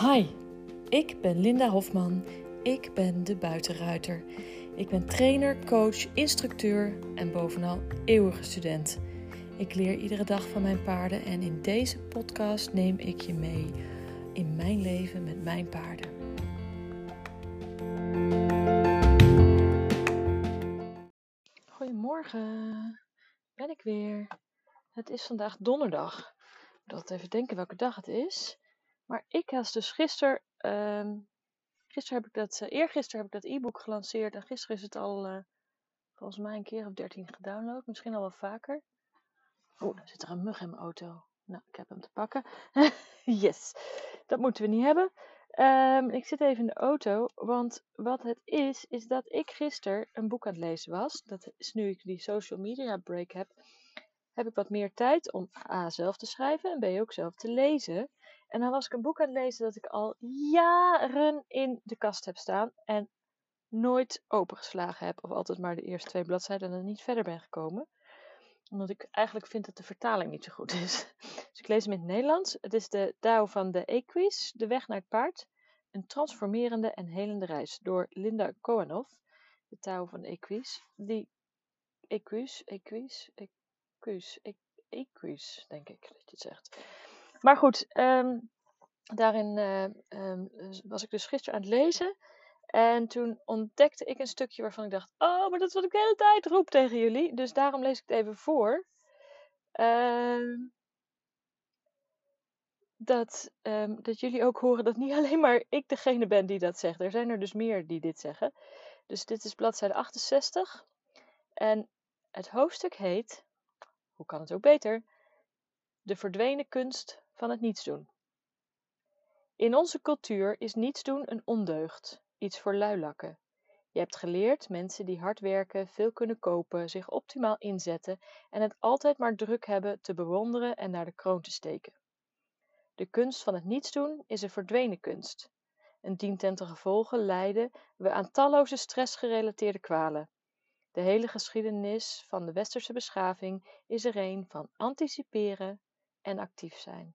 Hi, ik ben Linda Hofman. Ik ben de buitenruiter. Ik ben trainer, coach, instructeur en bovenal eeuwige student. Ik leer iedere dag van mijn paarden en in deze podcast neem ik je mee in mijn leven met mijn paarden. Goedemorgen, ben ik weer. Het is vandaag donderdag. Ik moet even denken welke dag het is. Maar ik had dus gisteren, um, gisteren heb ik dat, uh, eergisteren heb ik dat e-book gelanceerd en gisteren is het al uh, volgens mij een keer of dertien gedownload, misschien al wel vaker. Oeh, dan zit er een mug in mijn auto. Nou, ik heb hem te pakken. yes, dat moeten we niet hebben. Um, ik zit even in de auto, want wat het is, is dat ik gisteren een boek aan het lezen was. Dat is nu ik die social media break heb, heb ik wat meer tijd om A zelf te schrijven en B ook zelf te lezen. En dan was ik een boek aan het lezen dat ik al jaren in de kast heb staan en nooit opengeslagen heb. Of altijd maar de eerste twee bladzijden en dan niet verder ben gekomen. Omdat ik eigenlijk vind dat de vertaling niet zo goed is. Dus ik lees hem in het Nederlands. Het is de Tao van de Equus, De Weg naar het Paard. Een transformerende en helende reis door Linda Koanoff. De Tao van de Equus. Die Equus, Equus, Equus, Equus, denk ik dat je het zegt. Maar goed, um, daarin uh, um, was ik dus gisteren aan het lezen. En toen ontdekte ik een stukje waarvan ik dacht: Oh, maar dat is wat ik de hele tijd roep tegen jullie. Dus daarom lees ik het even voor. Uh, dat, dat jullie ook horen dat niet alleen maar ik degene ben die dat zegt. Er zijn er dus meer die dit zeggen. Dus dit is bladzijde 68. En het hoofdstuk heet, hoe kan het ook beter? De verdwenen kunst van het niets doen. In onze cultuur is niets doen een ondeugd, iets voor luilakken. Je hebt geleerd mensen die hard werken, veel kunnen kopen, zich optimaal inzetten en het altijd maar druk hebben te bewonderen en naar de kroon te steken. De kunst van het niets doen is een verdwenen kunst. En dient ten gevolge we aan talloze stressgerelateerde kwalen. De hele geschiedenis van de westerse beschaving is er een van anticiperen en actief zijn.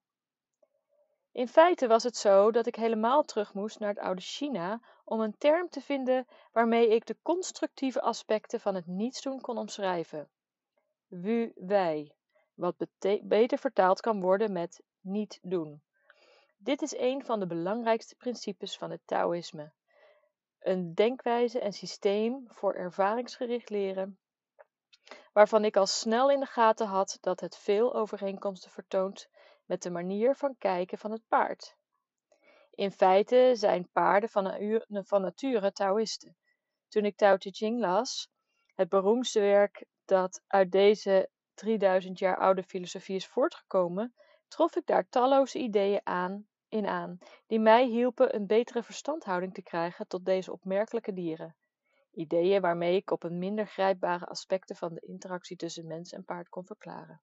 In feite was het zo dat ik helemaal terug moest naar het oude China om een term te vinden waarmee ik de constructieve aspecten van het nietsdoen kon omschrijven. Wu wij, wat beter vertaald kan worden met niet doen. Dit is een van de belangrijkste principes van het Taoïsme. Een denkwijze en systeem voor ervaringsgericht leren, waarvan ik al snel in de gaten had dat het veel overeenkomsten vertoont met de manier van kijken van het paard. In feite zijn paarden van, nature Taoïsten. Toen ik Tao Te Ching las, het beroemdste werk dat uit deze 3000 jaar oude filosofie is voortgekomen, trof ik daar talloze ideeën aan, in aan, die mij hielpen een betere verstandhouding te krijgen tot deze opmerkelijke dieren. Ideeën waarmee ik op een minder grijpbare aspecten van de interactie tussen mens en paard kon verklaren.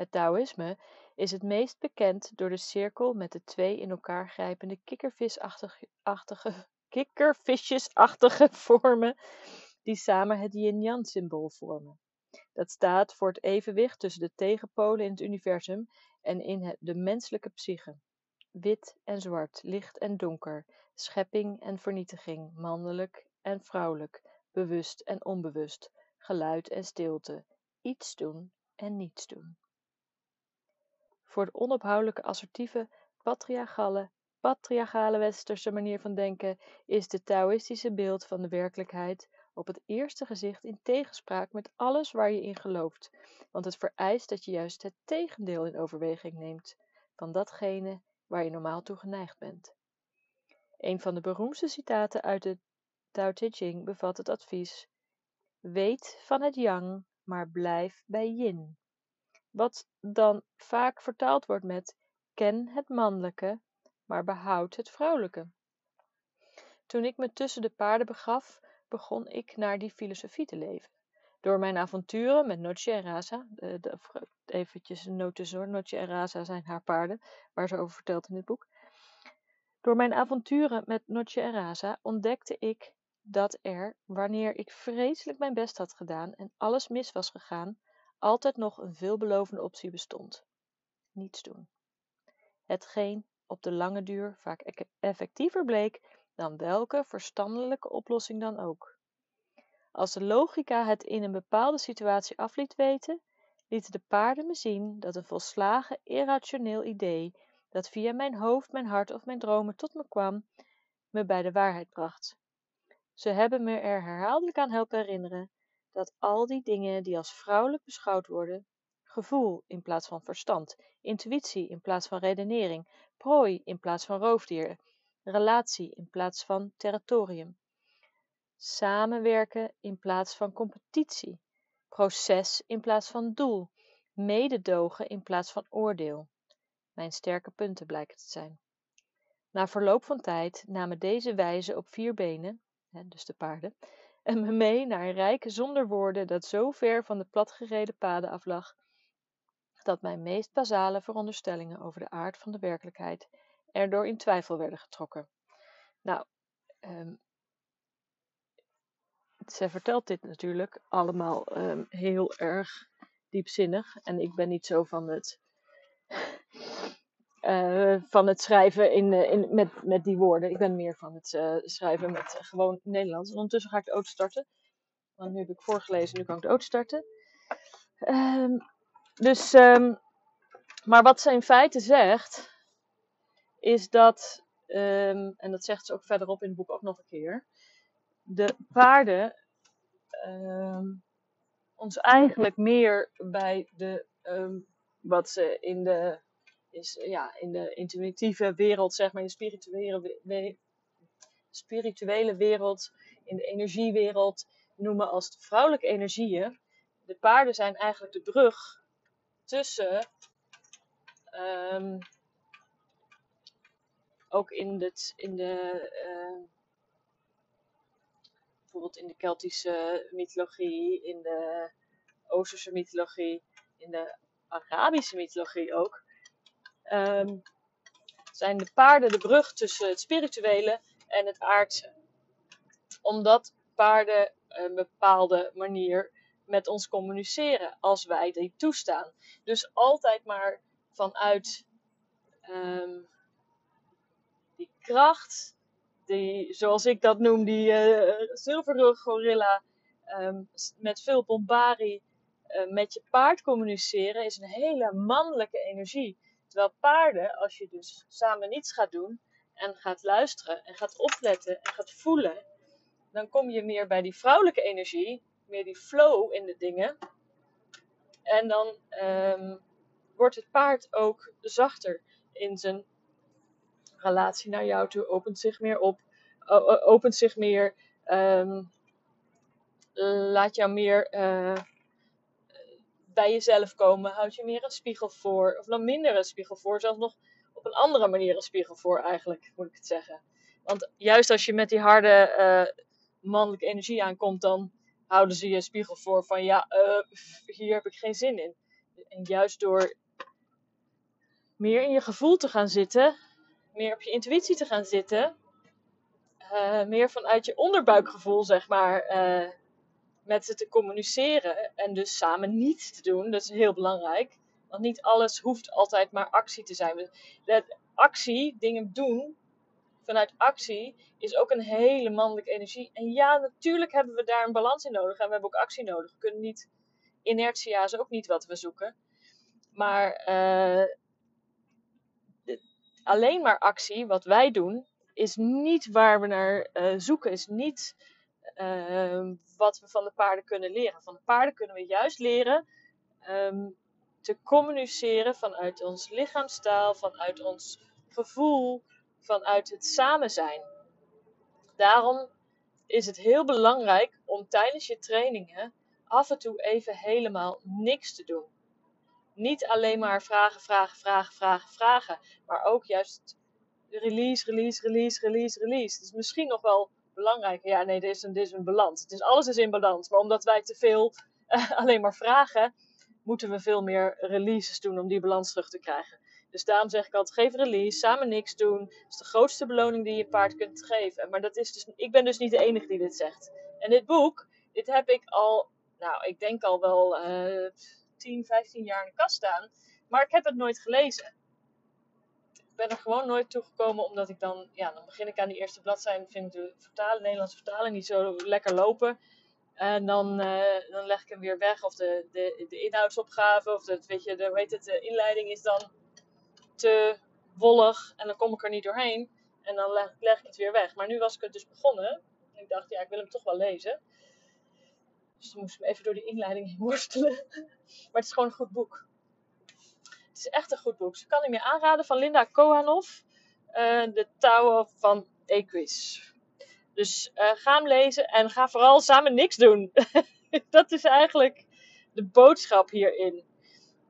Het Taoïsme is het meest bekend door de cirkel met de twee in elkaar grijpende kikkervisachtige, kikkervisjesachtige vormen die samen het yin-yang-symbool vormen. Dat staat voor het evenwicht tussen de tegenpolen in het universum en in de menselijke psyche. Wit en zwart, licht en donker, schepping en vernietiging, mannelijk en vrouwelijk, bewust en onbewust, geluid en stilte, iets doen en niets doen. Voor de onophoudelijke assertieve, patriarchale, patriarchale westerse manier van denken is het Taoïstische beeld van de werkelijkheid op het eerste gezicht in tegenspraak met alles waar je in gelooft, want het vereist dat je juist het tegendeel in overweging neemt van datgene waar je normaal toe geneigd bent. Een van de beroemdste citaten uit de Tao Te Ching bevat het advies: Weet van het yang, maar blijf bij yin. Wat dan vaak vertaald wordt met: Ken het mannelijke, maar behoud het vrouwelijke. Toen ik me tussen de paarden begaf, begon ik naar die filosofie te leven. Door mijn avonturen met Noche en Raza, de, de, eventjes noot tussendoor, Noche en Raza zijn haar paarden, waar ze over vertelt in het boek. Door mijn avonturen met Noche en Raza ontdekte ik dat er, wanneer ik vreselijk mijn best had gedaan en alles mis was gegaan, altijd nog een veelbelovende optie bestond. Niets doen. Hetgeen op de lange duur vaak effectiever bleek dan welke verstandelijke oplossing dan ook. Als de logica het in een bepaalde situatie af liet weten, lieten de paarden me zien dat een volslagen irrationeel idee, dat via mijn hoofd, mijn hart of mijn dromen tot me kwam, me bij de waarheid bracht. Ze hebben me er herhaaldelijk aan helpen herinneren dat al die dingen die als vrouwelijk beschouwd worden, gevoel in plaats van verstand, intuïtie in plaats van redenering, prooi in plaats van roofdier, relatie in plaats van territorium, samenwerken in plaats van competitie, proces in plaats van doel, mededogen in plaats van oordeel. Mijn sterke punten blijken te zijn. Na verloop van tijd namen deze wijzen op vier benen, dus de paarden, en me mee naar een rijk zonder woorden dat zo ver van de platgereden paden aflag, dat mijn meest basale veronderstellingen over de aard van de werkelijkheid erdoor in twijfel werden getrokken. Nou, um, zij vertelt dit natuurlijk allemaal um, heel erg diepzinnig. En ik ben niet zo van het, uh, van het schrijven in, uh, in, met, met die woorden. Ik ben meer van het uh, schrijven met gewoon Nederlands. En ondertussen ga ik de auto starten. Want nu heb ik voorgelezen, nu kan ik de auto starten. Um, dus, um, maar wat ze in feite zegt, is dat, um, en dat zegt ze ook verderop in het boek ook nog een keer, de paarden ons eigenlijk meer bij de, wat ze in de, is, ja, in de intuïtieve wereld, zeg maar, in de spirituele, spirituele wereld, in de energiewereld noemen als vrouwelijke energieën. De paarden zijn eigenlijk de brug tussen um, ook in, het, in de uh, bijvoorbeeld in de Keltische mythologie, in de Oosterse mythologie, in de Arabische mythologie ook, um, zijn de paarden de brug tussen het spirituele en het aardse. Omdat paarden een bepaalde manier met ons communiceren als wij die toestaan. Dus altijd maar vanuit um, die kracht, die, zoals ik dat noem, die uh, gorilla, um, met veel bombari, uh, met je paard communiceren, is een hele mannelijke energie. Terwijl paarden, als je dus samen niets gaat doen en gaat luisteren en gaat opletten en gaat voelen, dan kom je meer bij die vrouwelijke energie, meer die flow in de dingen. En dan um, wordt het paard ook zachter in zijn relatie naar jou toe, opent zich meer op, opent zich meer, um, laat jou meer uh, bij jezelf komen, houdt je meer een spiegel voor, of dan minder een spiegel voor, zelfs nog op een andere manier een spiegel voor eigenlijk, moet ik het zeggen. Want juist als je met die harde uh, mannelijke energie aankomt, dan houden ze je spiegel voor van ja, uh, hier heb ik geen zin in. En juist door meer in je gevoel te gaan zitten, meer op je intuïtie te gaan zitten, uh, meer vanuit je onderbuikgevoel, zeg maar, met ze te communiceren en dus samen niets te doen. Dat is heel belangrijk. Want niet alles hoeft altijd maar actie te zijn. Dat actie, dingen doen, vanuit actie is ook een hele mannelijke energie. En ja, natuurlijk hebben we daar een balans in nodig. En we hebben ook actie nodig. We kunnen niet, inertia is ook niet wat we zoeken. Maar uh, alleen maar actie, wat wij doen, is niet waar we naar uh, zoeken. Is niet uh, wat we van de paarden kunnen leren. Van de paarden kunnen we juist leren um, te communiceren vanuit ons lichaamstaal, vanuit ons gevoel, vanuit het samen zijn. Daarom is het heel belangrijk om tijdens je trainingen af en toe even helemaal niks te doen. Niet alleen maar vragen, vragen, vragen, vragen, vragen, maar ook juist release, release, release, release, release. Is misschien nog wel belangrijk. Ja, nee, dit is een, dit is een balans. Het is, alles is in balans. Maar omdat wij te veel uh, alleen maar vragen, moeten we veel meer releases doen om die balans terug te krijgen. Dus daarom zeg ik altijd, geef release, samen niks doen. Dat is de grootste beloning die je paard kunt geven. Maar dat is dus, ik ben dus niet de enige die dit zegt. En dit boek, dit heb ik al, nou, ik denk al wel uh, 10, 15 jaar in de kast staan. Maar ik heb het nooit gelezen. Ben er gewoon nooit toegekomen, omdat ik dan, ja, dan begin ik aan die eerste bladzijde, vind ik de vertalen, Nederlandse vertaling niet zo lekker lopen. En dan, uh, dan leg ik hem weer weg, of de, de, de inhoudsopgave, of de, weet je, de, weet het, de inleiding is dan te wollig en dan kom ik er niet doorheen. En dan leg, leg ik het weer weg. Maar nu was ik het dus begonnen. En ik dacht, ja, ik wil hem toch wel lezen. Dus dan moest ik even door die inleiding heen worstelen. maar het is gewoon een goed boek. Is echt een goed boek. Ze kan ik je aanraden van Linda Kohanov. Uh, de Touwen van Equus. Dus uh, ga hem lezen en ga vooral samen niks doen. dat is eigenlijk de boodschap hierin.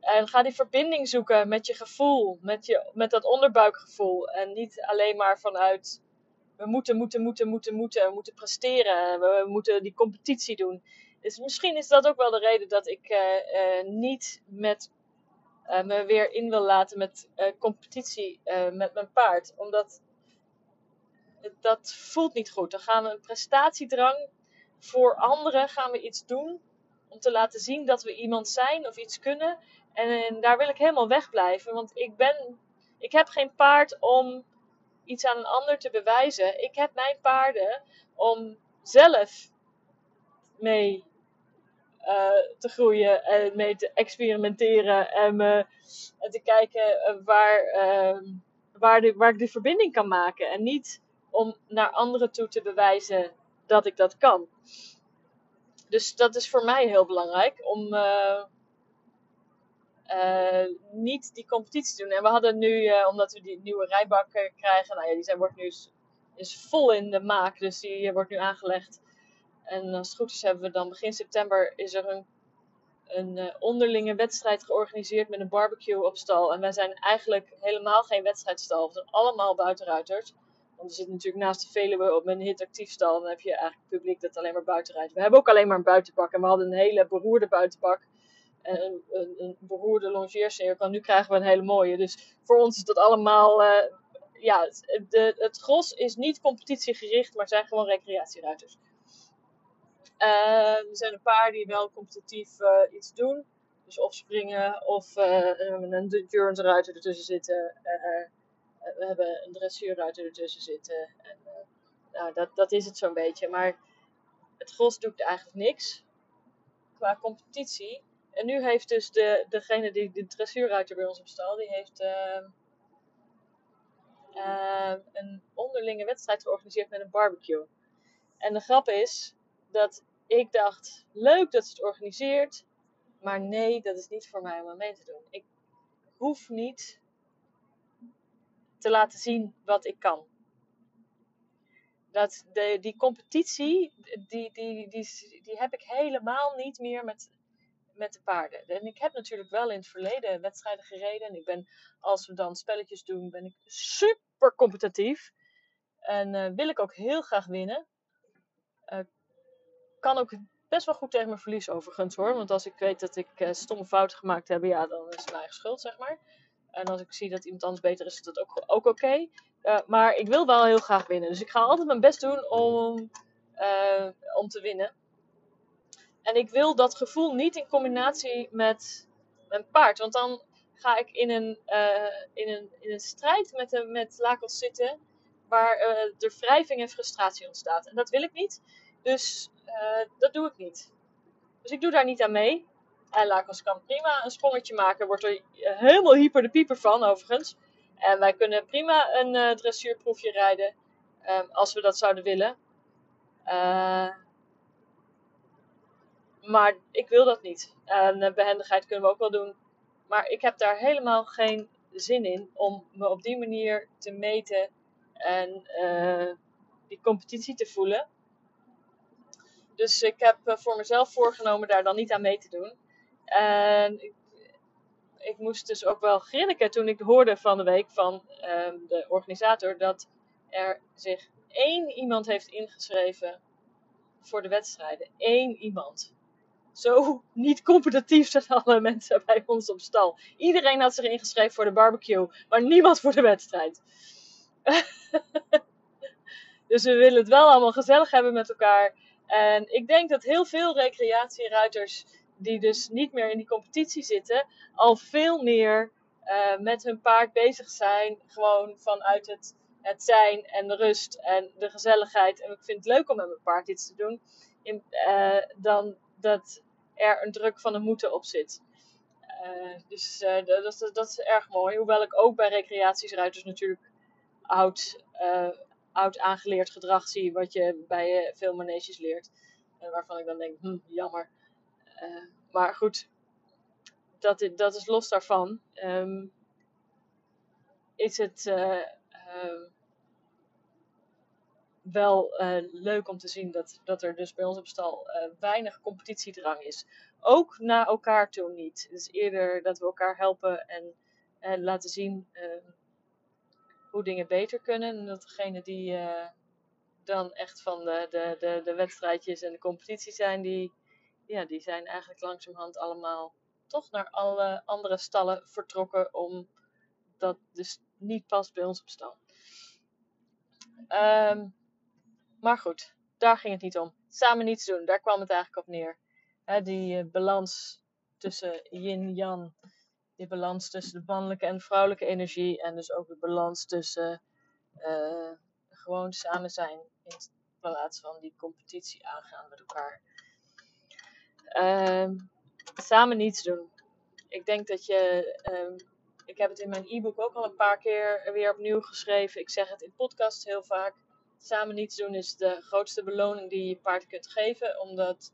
En ga die verbinding zoeken met je gevoel, met, je, met dat onderbuikgevoel. En niet alleen maar vanuit we moeten, moeten, moeten, moeten, moeten, we moeten presteren, we, moeten die competitie doen. Dus misschien is dat ook wel de reden dat ik uh, niet met, uh, me weer in wil laten met competitie met mijn paard. Omdat dat voelt niet goed. Dan gaan we een prestatiedrang voor anderen, gaan we iets doen om te laten zien dat we iemand zijn of iets kunnen. En, en daar wil ik helemaal wegblijven, want ik ben, ik heb geen paard om iets aan een ander te bewijzen. Ik heb mijn paarden om zelf mee uh, te groeien en mee te experimenteren en, en te kijken uh, waar, ehm, waar, waar ik de verbinding kan maken. En niet om naar anderen toe te bewijzen dat ik dat kan. Dus dat is voor mij heel belangrijk om uh, niet die competitie te doen. En we hadden nu, omdat we die nieuwe rijbak krijgen, nou ja, die zijn, wordt nu is vol in de maak, dus die wordt nu aangelegd. En als het goed is, hebben we dan begin september is er een, een onderlinge wedstrijd georganiseerd met een barbecue op stal. En wij zijn eigenlijk helemaal geen wedstrijdstal. We zijn allemaal buitenruiters. Want er zit natuurlijk naast de Veluwe op een hit actiefstal. Dan heb je eigenlijk publiek dat alleen maar buiten. We hebben ook alleen maar een buitenpak. En we hadden een hele beroerde buitenpak. En een, een, beroerde longeercirkel. En nu krijgen we een hele mooie. Dus voor ons is dat allemaal... Uh, ja, de, het gros is niet competitiegericht, maar zijn gewoon recreatieruiters. Er zijn een paar die wel competitief uh, iets doen. Dus of springen, of een endurance ruiter ertussen zitten we hebben een dressuurruiter ertussen zitten. En, nou, dat, dat is het zo'n beetje. Maar het gros doet eigenlijk niks qua competitie. En nu heeft dus de, degene die de dressuurruiter bij ons op stal, die heeft uh, uh, een onderlinge wedstrijd georganiseerd met een barbecue. En de grap is dat ik dacht, leuk dat ze het organiseert, maar nee, dat is niet voor mij om mee te doen. Ik hoef niet te laten zien wat ik kan. Dat de, die competitie, die, die, die, die heb ik helemaal niet meer met, met de paarden. En ik heb natuurlijk wel in het verleden wedstrijden gereden. En ik ben, als we dan spelletjes doen, ben ik super competitief. En uh, wil ik ook heel graag winnen. Uh, kan ook best wel goed tegen mijn verlies overigens hoor. Want als ik weet dat ik uh, stomme fouten gemaakt heb, ja, dan is het mijn eigen schuld, zeg maar. En als ik zie dat iemand anders beter is, is dat ook, ook oké. Uh, maar ik wil wel heel graag winnen. Dus ik ga altijd mijn best doen om, uh, om te winnen. En ik wil dat gevoel niet in combinatie met mijn paard. Want dan ga ik in een, in een, in een strijd met, met lakels zitten. Waar er wrijving en frustratie ontstaat. En dat wil ik niet. Dus dat doe ik niet. Dus ik doe daar niet aan mee. En Lakos kan prima een sprongetje maken. Wordt er helemaal hyper de pieper van, overigens. En wij kunnen prima een uh, dressuurproefje rijden. Um, als we dat zouden willen. Maar ik wil dat niet. En behendigheid kunnen we ook wel doen. Maar ik heb daar helemaal geen zin in om me op die manier te meten en die competitie te voelen. Dus ik heb voor mezelf voorgenomen daar dan niet aan mee te doen. En ik, ik, moest dus ook wel grinniken toen ik hoorde van de week van um, de organisator dat er zich één iemand heeft ingeschreven voor de wedstrijden. Eén iemand. Zo niet competitief zijn alle mensen bij ons op stal. Iedereen had zich ingeschreven voor de barbecue, maar niemand voor de wedstrijd. dus we willen het wel allemaal gezellig hebben met elkaar. En ik denk dat heel veel recreatieruiters die dus niet meer in die competitie zitten, al veel meer uh, met hun paard bezig zijn. Gewoon vanuit het, het zijn en de rust en de gezelligheid. En ik vind het leuk om met mijn paard iets te doen. In, uh, dan dat er een druk van een moeten op zit. Uh, dus dat, dat, dat, is erg mooi. Hoewel ik ook bij recreatiesruiters natuurlijk oud, oud aangeleerd gedrag zie. Wat je bij veel maneges leert. waarvan ik dan denk, hm, jammer. maar goed, dat, dat is los daarvan. Um, is het uh, uh, wel leuk om te zien dat, dat er dus bij ons op stal weinig competitiedrang is. Ook naar elkaar toe niet. Dus eerder dat we elkaar helpen en, en laten zien ehm, hoe dingen beter kunnen. En dat degene die dan echt van de, de, de, wedstrijdjes en de competitie zijn, die, ja, die zijn eigenlijk langzamerhand allemaal toch naar alle andere stallen vertrokken, omdat dus niet past bij ons op stal. Um, maar goed, daar ging het niet om. Samen niets doen, daar kwam het eigenlijk op neer. die uh, balans tussen yin-yang, die balans tussen de mannelijke en vrouwelijke energie en dus ook de balans tussen uh, gewoon samen zijn in plaats van die competitie aangaan met elkaar. Um, samen niets doen. Ik denk dat je. Um, ik heb het in mijn e-book ook al een paar keer weer opnieuw geschreven. Ik zeg het in podcasts heel vaak. Samen niets doen is de grootste beloning die je paard kunt geven. Omdat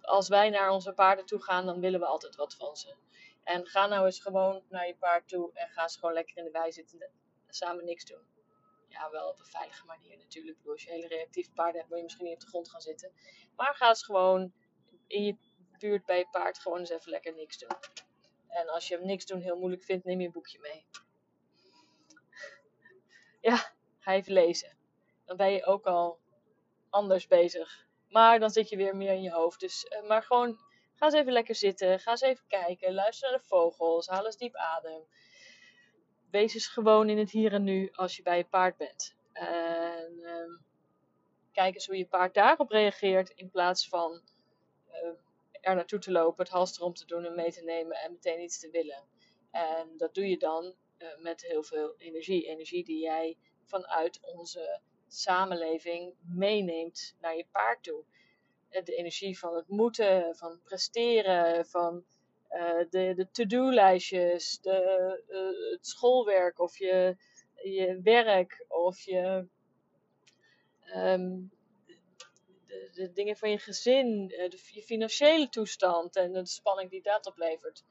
als wij naar onze paarden toe gaan, dan willen we altijd wat van ze. En ga nou eens gewoon naar je paard toe en ga eens gewoon lekker in de wei zitten. Samen niks doen. Ja, wel op een veilige manier natuurlijk. als je hele reactieve paarden hebt, moet je misschien niet op de grond gaan zitten. Maar ga eens gewoon in je buurt bij je paard gewoon eens even lekker niks doen. En als je niks doen heel moeilijk vindt, neem je een boekje mee. Ja, ga even lezen. Dan ben je ook al anders bezig. Maar dan zit je weer meer in je hoofd. Dus, uh, maar gewoon, ga eens even lekker zitten. Ga eens even kijken. Luister naar de vogels. Haal eens diep adem. Wees eens gewoon in het hier en nu als je bij je paard bent. En uh, kijk eens hoe je paard daarop reageert. In plaats van uh, er naartoe te lopen, het halster om te doen en mee te nemen en meteen iets te willen. En dat doe je dan uh, met heel veel energie. Energie die jij vanuit onze samenleving meeneemt naar je paard toe. Eh, de energie van het moeten, van presteren, van uh, de, de to-do-lijstjes, de, uh, het schoolwerk of je, je werk of je um, de, dingen van je gezin, eh, de, je financiële toestand en de spanning die dat oplevert.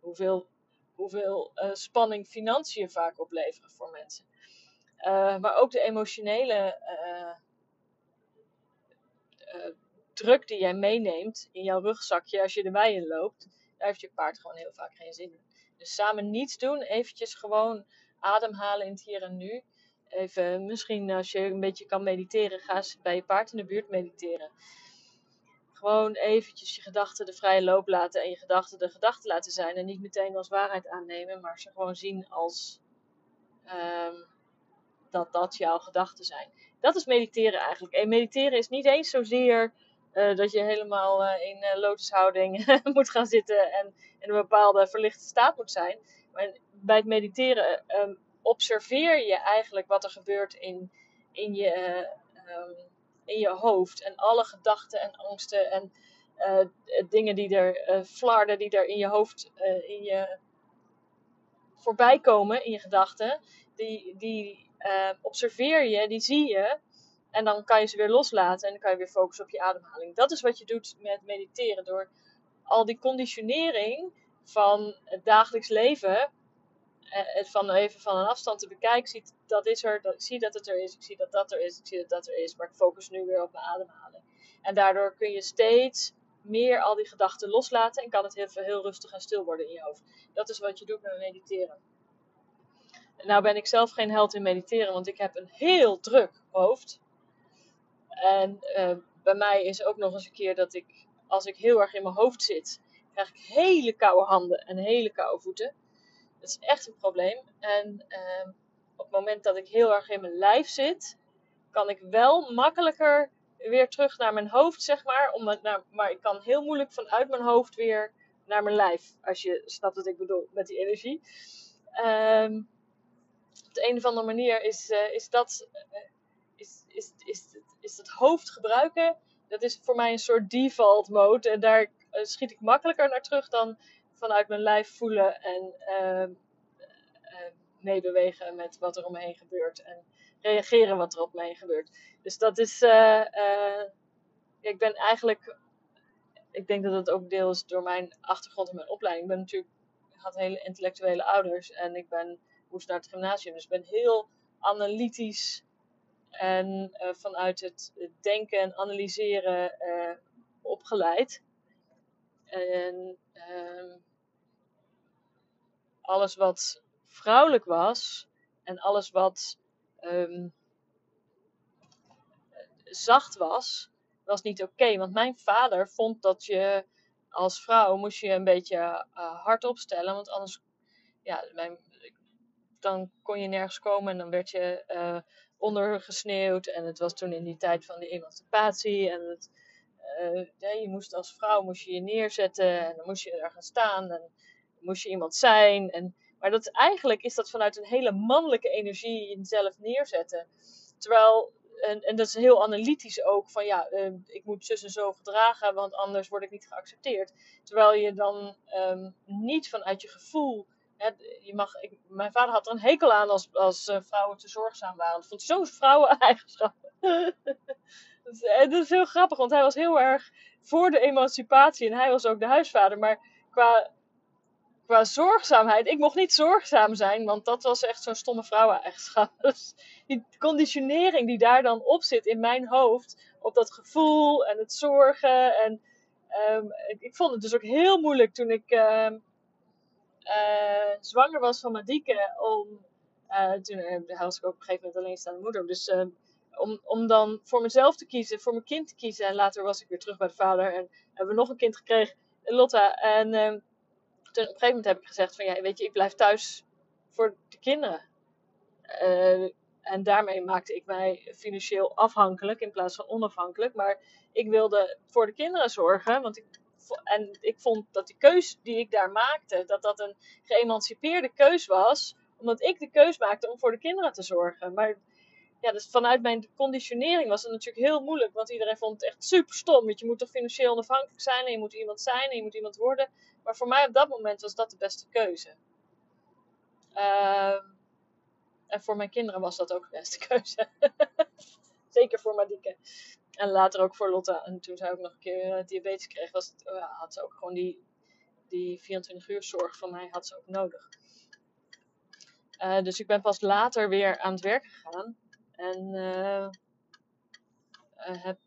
Hoeveel, hoeveel spanning financiën vaak opleveren voor mensen. Maar ook de emotionele druk die jij meeneemt in jouw rugzakje als je wei in loopt, daar heeft je paard gewoon heel vaak geen zin in. Dus samen niets doen, eventjes gewoon ademhalen in het hier en nu. Even, misschien als je een beetje kan mediteren, ga eens bij je paard in de buurt mediteren. Gewoon eventjes je gedachten de vrije loop laten en je gedachten de gedachten laten zijn. En niet meteen als waarheid aannemen, maar ze gewoon zien als um, dat dat jouw gedachten zijn. Dat is mediteren eigenlijk. En mediteren is niet eens zozeer uh, dat je helemaal uh, in uh, lotushouding moet gaan zitten en in een bepaalde verlichte staat moet zijn. Maar bij het mediteren um, observeer je eigenlijk wat er gebeurt in, in, je, um, in je hoofd. En alle gedachten en angsten en dingen die er, flarden die er in je hoofd, in je voorbij komen, in je gedachten. Die, die observeer je, die zie je. En dan kan je ze weer loslaten en dan kan je weer focussen op je ademhaling. Dat is wat je doet met mediteren. Door al die conditionering van het dagelijks leven het van even van een afstand te bekijken, ziet dat is er, dat, ik zie dat het er is, ik zie dat dat er is, ik zie dat dat er is, maar ik focus nu weer op mijn ademhaling. En daardoor kun je steeds meer al die gedachten loslaten en kan het heel, heel rustig en stil worden in je hoofd. Dat is wat je doet met mediteren. Nou ben ik zelf geen held in mediteren, want ik heb een heel druk hoofd. En uh, bij mij is ook nog eens een keer dat ik, als ik heel erg in mijn hoofd zit, krijg ik hele koude handen en hele koude voeten. Dat is echt een probleem. En uh, op het moment dat ik heel erg in mijn lijf zit, kan ik wel makkelijker weer terug naar mijn hoofd, zeg maar. Naar, maar ik kan heel moeilijk vanuit mijn hoofd weer naar mijn lijf. Als je snapt wat ik bedoel met die energie. Ehm, op de een of andere manier is, uh, is dat. Uh, is, is, is, is het hoofd gebruiken. Dat is voor mij een soort default mode. En daar uh, schiet ik makkelijker naar terug dan vanuit mijn lijf voelen en ehm, meebewegen met wat er om gebeurt. En reageren wat er op me heen gebeurt. Dus dat is. ik ben eigenlijk ik denk dat het ook deels door mijn achtergrond en mijn opleiding. Ik ben natuurlijk, had hele intellectuele ouders en ik ben, moest naar het gymnasium. Dus ik ben heel analytisch en uh, vanuit het denken en analyseren uh, opgeleid. En uh, alles wat vrouwelijk was en alles wat um, zacht was, was niet oké. want mijn vader vond dat je als vrouw moest je een beetje uh, hard opstellen. Want anders, ja, dan kon je nergens komen en dan werd je ondergesneeuwd. En het was toen in die tijd van de emancipatie. En het, ja, je moest als vrouw moest je, je neerzetten en dan moest je er gaan staan. En moest je iemand zijn. En, maar dat, eigenlijk is dat vanuit een hele mannelijke energie jezelf neerzetten. Terwijl en, dat is heel analytisch ook, van ja, uh, ik moet zus en zo gedragen, want anders word ik niet geaccepteerd. Terwijl je dan um, niet vanuit je gevoel, je mag, ik, mijn vader had er een hekel aan als, als uh, vrouwen te zorgzaam waren. Dat vond zo'n vrouwen-eigenschap. dat, is, dat is heel grappig, want hij was heel erg voor de emancipatie en hij was ook de huisvader. Maar qua qua zorgzaamheid. Ik mocht niet zorgzaam zijn, want dat was echt zo'n stomme vrouweneigenschap. Dus die conditionering die daar dan op zit in mijn hoofd, op dat gevoel en het zorgen. En um, ik, vond het dus ook heel moeilijk toen ik uh, uh, zwanger was van Madieke. Om, uh, toen was ik ook op een gegeven moment alleenstaande moeder. Dus ehm, om, om dan voor mezelf te kiezen, voor mijn kind te kiezen. En later was ik weer terug bij de vader en hebben we nog een kind gekregen, Lotta. En toen, op een gegeven moment heb ik gezegd van ja, weet je, ik blijf thuis voor de kinderen. En daarmee maakte ik mij financieel afhankelijk in plaats van onafhankelijk. Maar ik wilde voor de kinderen zorgen. Want ik, en ik vond dat die keus die ik daar maakte, dat dat een geëmancipeerde keus was. Omdat ik de keus maakte om voor de kinderen te zorgen. Maar ja, dus vanuit mijn conditionering was het natuurlijk heel moeilijk. Want iedereen vond het echt super stom. Want je moet toch financieel onafhankelijk zijn. En je moet iemand zijn. En je moet iemand worden. Maar voor mij op dat moment was dat de beste keuze. Uh, en voor mijn kinderen was dat ook de beste keuze. Zeker voor Madieke. En later ook voor Lotta. En toen zij ook nog een keer uh, diabetes kreeg, was uh, had ze ook gewoon die, die 24 uur zorg van mij had ze ook nodig. Uh, dus ik ben pas later weer aan het werk gegaan. En heb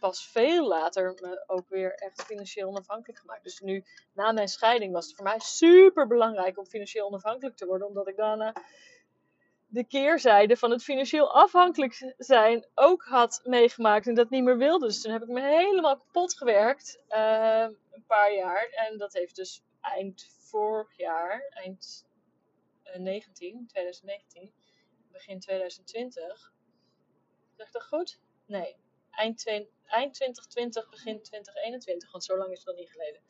pas veel later me ook weer echt financieel onafhankelijk gemaakt. Dus nu, na mijn scheiding, was het voor mij super belangrijk om financieel onafhankelijk te worden. Omdat ik daarna de keerzijde van het financieel afhankelijk zijn ook had meegemaakt en dat niet meer wilde. Dus toen heb ik me helemaal kapot gewerkt, uh, een paar jaar. En dat heeft dus eind vorig jaar, eind uh, 19, 2019, begin 2020. Zeg ik dat goed? Nee, eind, eind 2020, begin 2021, want zo lang is het nog niet geleden.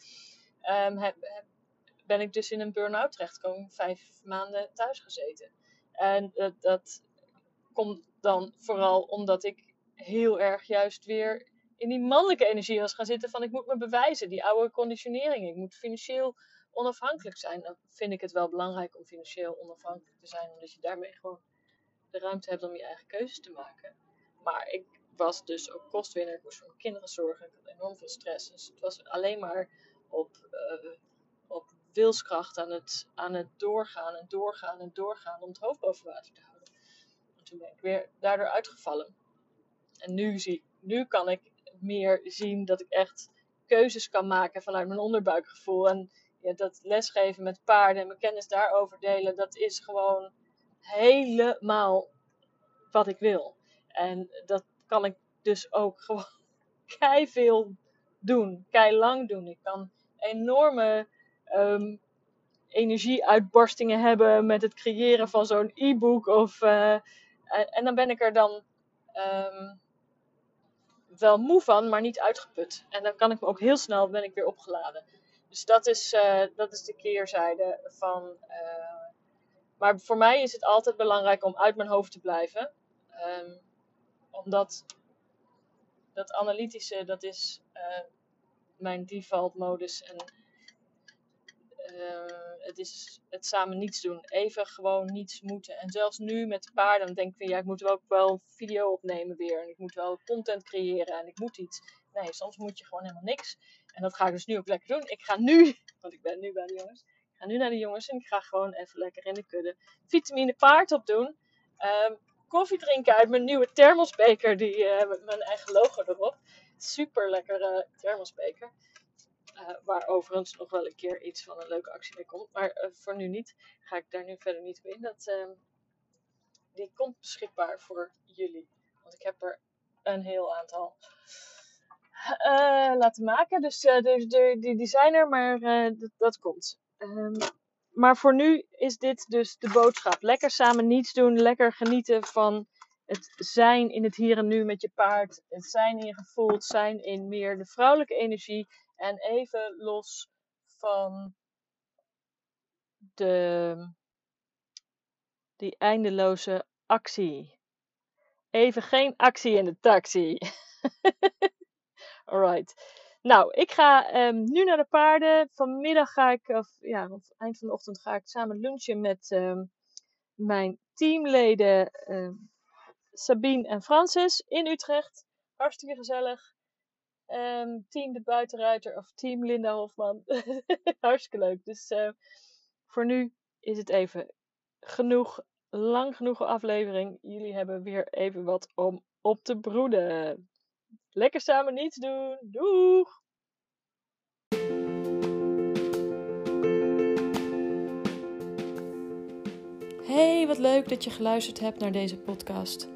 Heb, heb, ben ik dus in een burn-out terechtgekomen, vijf maanden thuis gezeten. En dat, komt dan vooral omdat ik heel erg juist weer in die mannelijke energie was gaan zitten van ik moet me bewijzen, die oude conditionering. Ik moet financieel onafhankelijk zijn. Dan vind ik het wel belangrijk om financieel onafhankelijk te zijn, omdat je daarmee gewoon de ruimte hebt om je eigen keuzes te maken. Maar ik was dus ook kostwinner. Ik moest voor mijn kinderen zorgen. Ik had enorm veel stress. Dus het was alleen maar op, uh, op wilskracht aan het, aan het doorgaan en doorgaan en doorgaan om het hoofd boven water te houden. En toen ben ik weer daardoor uitgevallen. En nu, zie, nu kan ik meer zien dat ik echt keuzes kan maken vanuit mijn onderbuikgevoel. En ja, dat lesgeven met paarden en mijn kennis daarover delen, dat is gewoon helemaal wat ik wil. En dat kan ik dus ook gewoon kei veel doen, kei lang doen. Ik kan enorme um, energieuitbarstingen hebben met het creëren van zo'n e-book. Of, uh, en, dan ben ik er dan um, wel moe van, maar niet uitgeput. En dan kan ik me ook heel snel ben ik weer opgeladen. Dus dat is, eh, dat is de keerzijde van. eh, maar voor mij is het altijd belangrijk om uit mijn hoofd te blijven. Ehm, omdat dat analytische, dat is eh, mijn default modus. En eh, het is het samen niets doen. Even gewoon niets moeten. En zelfs nu met de paarden, denk ik van ja, ik moet ook wel video opnemen weer. En ik moet wel content creëren en ik moet iets. Nee, soms moet je gewoon helemaal niks. En dat ga ik dus nu ook lekker doen. Ik ga nu, want ik ben nu bij de jongens. Ik ga nu naar de jongens en ik ga gewoon even lekker in de kudde vitamine paard opdoen. Ehm koffie drinken uit mijn nieuwe thermosbeker, die, eh, met mijn eigen logo erop. Super lekkere thermosbeker. Eh, waar overigens nog wel een keer iets van een leuke actie mee komt. Maar eh, voor nu niet. Ga ik daar nu verder niet op in. Dat, ehm, die komt beschikbaar voor jullie. Want ik heb er een heel aantal eh, laten maken. Dus eh, de, die, maar dat, dat komt. Ehm, maar voor nu is dit dus de boodschap. Lekker samen niets doen. Lekker genieten van het zijn in het hier en nu met je paard. Het zijn in je gevoel. Het zijn in meer de vrouwelijke energie. En even los van de, die eindeloze actie. Even geen actie in de taxi. Alright. Nou, ik ga ehm, nu naar de paarden. Vanmiddag ga ik, of ja, eind van de ochtend ga ik samen lunchen met ehm, mijn teamleden ehm, Sabine en Francis in Utrecht. Hartstikke gezellig. Ehm, team de Buitenruiter of team Linda Hofman. Hartstikke leuk. Dus eh, voor nu is het even genoeg. Lang genoeg aflevering. Jullie hebben weer even wat om op te broeden. Lekker samen niets doen. Doeg! Hey, wat leuk dat je geluisterd hebt naar deze podcast.